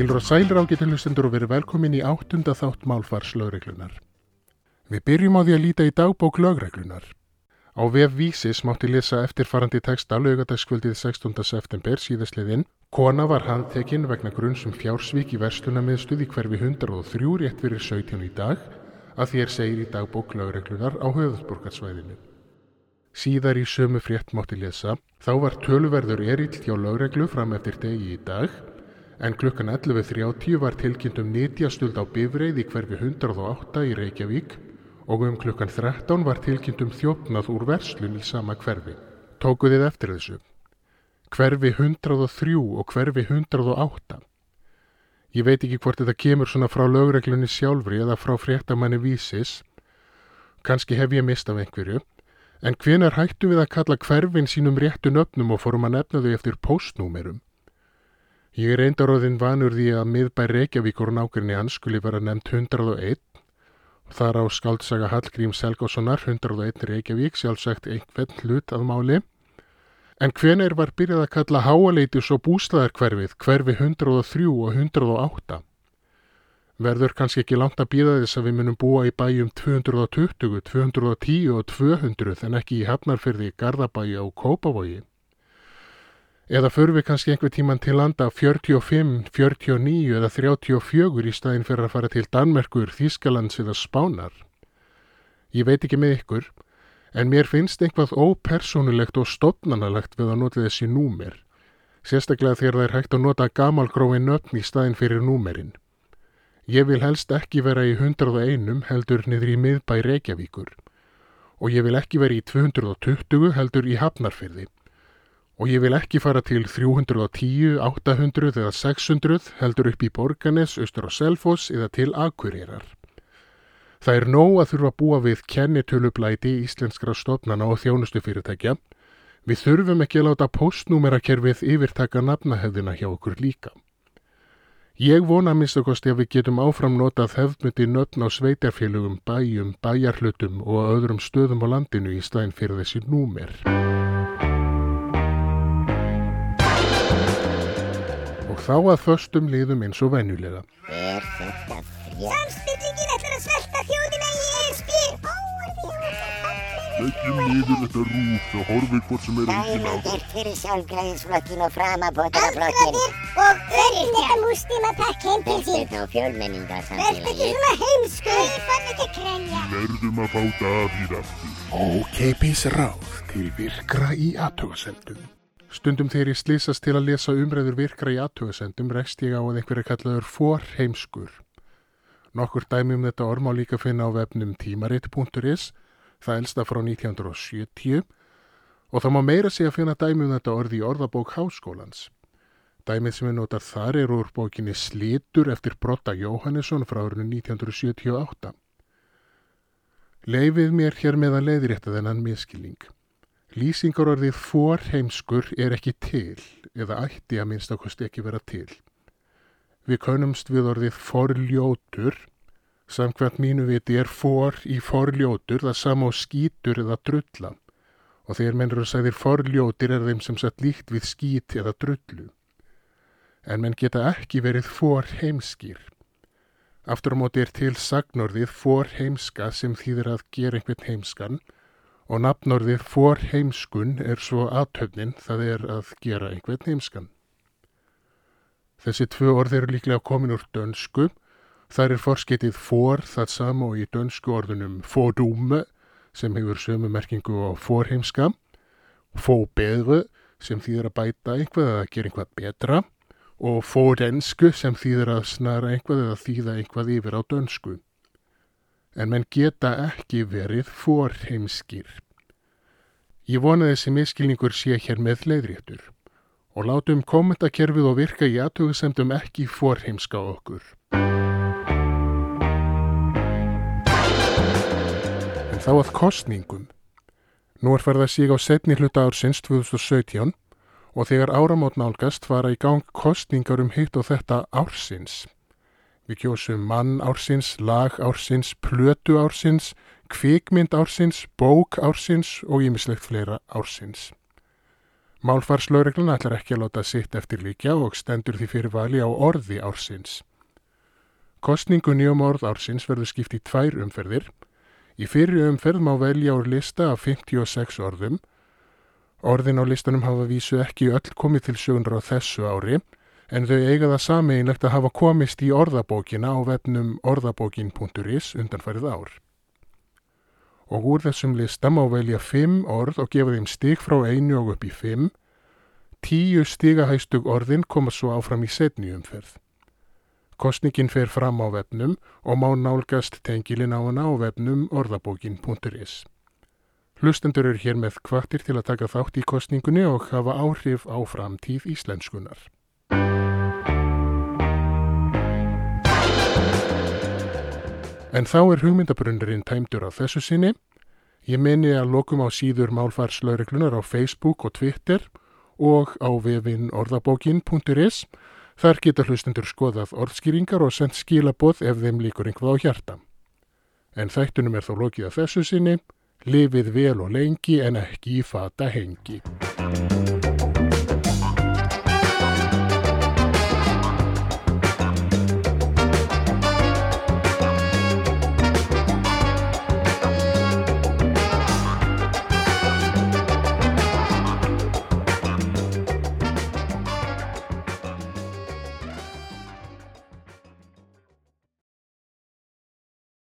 Heilur og sælir ágættu hlustendur og verið velkomin í áttunda þátt málfars lögreglunar. Við byrjum á því að líta í dagbók lögreglunar. Á vef Vísis mátti lesa eftirfarandi texta lögadagskvöldið 16. september síðastliðinn. Kona var handtekinn vegna grunnsum fjársvík í verslunamiðstuð í hverfi 103 rétt fyrir 17 í dag að þér segir í dagbók lögreglunar á höfðsborgarsvæðinu. Síðar í sömu frétt mátti lesa, þá var töluverður erill hjá lögreglu fram eftir degi í dag, en klukkan 11.30 var tilkynnt um nýtjastöld á bifreið í hverfi 108 í Reykjavík og um klukkan 13 var tilkynnt um þjófnað úr verslun í sama hverfi. Tókuð þið eftir þessu. Hverfi 103 og hverfi 108. Ég veit ekki hvort þetta kemur svona frá lögreglunni sjálfri eða frá fréttamanni vísis. Kanski hef ég mist af einhverju. En hvenar hættu við að kalla hverfin sínum réttu nöfnum og fórum að nefna þau eftir postnúmerum? Ég er eindaróðin vanur því að miðbær Reykjavík og nákvæmni hans skuli vera nefnt 101 og þar á skaldsaga Hallgrím Selgássonar 101 Reykjavík sjálfsagt einhvern hlut að máli. En hvenar var byrjað að kalla háaleitis og bústaðarkverfið hverfi 103 og 108? verður kannski ekki langt að býða þess að við munum búa í bæjum 220, 210 og 200 en ekki í Hafnarfyrði, Garðabæi og Kópavogi. Eða förum við kannski einhver tíman til landa 45, 49 eða 34 í staðin fyrir að fara til Danmerkur, Þískalands eða Spánar. Ég veit ekki með ykkur, en mér finnst einhvað ópersonulegt og stopnanalegt við að nota þessi númer, sérstaklega þegar það er hægt að nota gamalgróin nöfn í staðin fyrir númerinn. Ég vil helst ekki vera í 101 heldur niður í miðbæ Reykjavíkur og ég vil ekki vera í 220 heldur í Hafnarfyrði og ég vil ekki fara til 310, 800 eða 600 heldur upp í Borganes, Östur og Selfoss eða til Akureyrar. Það er nóg að þurfa að búa við kennitölublæti íslenskra stofnana og þjónustu fyrirtækja. Við þurfum ekki að láta postnúmerakerfið yfirtaka nafnahefðina hjá okkur líka. Ég vona að minnstakosti að við getum áfram notað hefðmyndi nöfn á sveitarfélugum, bæjum, bæjarhlutum og öðrum stöðum á landinu í stæðin fyrir þessi númer. Þá að föstum liðum eins og venjulega. Er þetta þrjá? Samstillingin ætlar að svelta þjóðina í ESB. Leggjum niður þetta rúf og horfið hvort sem er engin á Dæmið það. er fyrir sjálfgræðisflokkin og framabótaraflokkin. Aldraðir og öryrkja múslima takk heim til sín. Þetta og fjölmenningar Verð ekki svona heimsku. Ég fann ekki að krænja. Verðum að fá Davíð aftur. Ókeipis ráð til virkra í aðtöðasendum. Stundum þegar ég slýsast til að lesa umræður virkra í aðtöðasendum rekst ég á að einhverja kallaður forheimskur. Nokkur dæmi um þetta orð má líka finna á vefnum tímarit.is, það elsta frá 1970 og það má meira sé að finna dæmi um þetta orð í orðabók háskólans. Dæmið sem við notar þar er úr bókinni Slitur eftir Brotta Jóhannesson frá árinu 1978. Leifið mér hér með að leiðrétta þennan miskilning. Lýsingarorðið forheimskur er ekki til eða ætti að minnstakosti ekki vera til. Við kaunumst við orðið forljótur, samkvæmt mínu viti er for í forljótur það sama á skítur eða drulla og þegar mennur að sagðir forljótir er þeim sem satt líkt við skít eða drullu. En menn geta ekki verið forheimskir. Aftur á móti er til sagnorðið forheimska sem þýðir að gera einhvern heimskan og nafnorðið forheimskun er svo aðtöfnin það er að gera einhvern heimskan. Þessi tvö orð eru líklega komin úr dönsku. Þar er forsketið for það sama og í dönsku orðunum fordúme sem hefur sömu merkingu á forheimska, fóbeðru sem þýðir að bæta einhvað eða gera einhvað betra og fódensku sem þýðir að snara einhvað eða þýða einhvað yfir á dönsku. En menn geta ekki verið forheimskir. Ég vona þessi miskilningur sé hér með leiðréttur og látum kommentakerfið og virka í aðtöðusemdum ekki forheimska okkur. En þá að kostningum. Nú er farið að síga á setni hluta ársins 2017 og þegar áramót nálgast fara í gang kostningar um hitt og þetta ársins. Við kjósum mann ársins, lag ársins, plötu ársins, kvikmynd ársins, bók ársins og ímislegt fleira ársins. Málfarslögreglun ætlar ekki að láta sitt eftir líkja og stendur því fyrir vali á orði ársins. Kostningunni um orð ársins verður skipt í tvær umferðir. Í fyrri umferð má velja úr lista af 56 orðum. Orðin á listanum hafa vísu ekki öll komið til sögunar á þessu ári en þau eiga það sameinlegt að hafa komist í orðabókina á vefnum orðabókin.is undanfærið ár. Og úr þessum lista má velja 5 orð og gefa þeim stig frá einu og upp í 5. Tíu stigahæstug orðin koma svo áfram í setni umferð. Kostningin fer fram á vefnum og má nálgast tengilin á hana á vefnum orðabókin.is. Hlustendur eru hér með kvartir til að taka þátt í kostningunni og hafa áhrif á framtíð íslenskunar. En þá er hugmyndabrunnerinn tæmdur á þessu sinni. Ég meni að lokum á síður málfarslaureglunar á Facebook og Twitter og á vefin orðabókin.is. Þar geta hlustendur skoðað orðskýringar og sendt skilaboð ef þeim líkur einhvað á hjarta. En þættunum er þó lokið að þessu sinni. Lifið vel og lengi en ekki í fata hengi.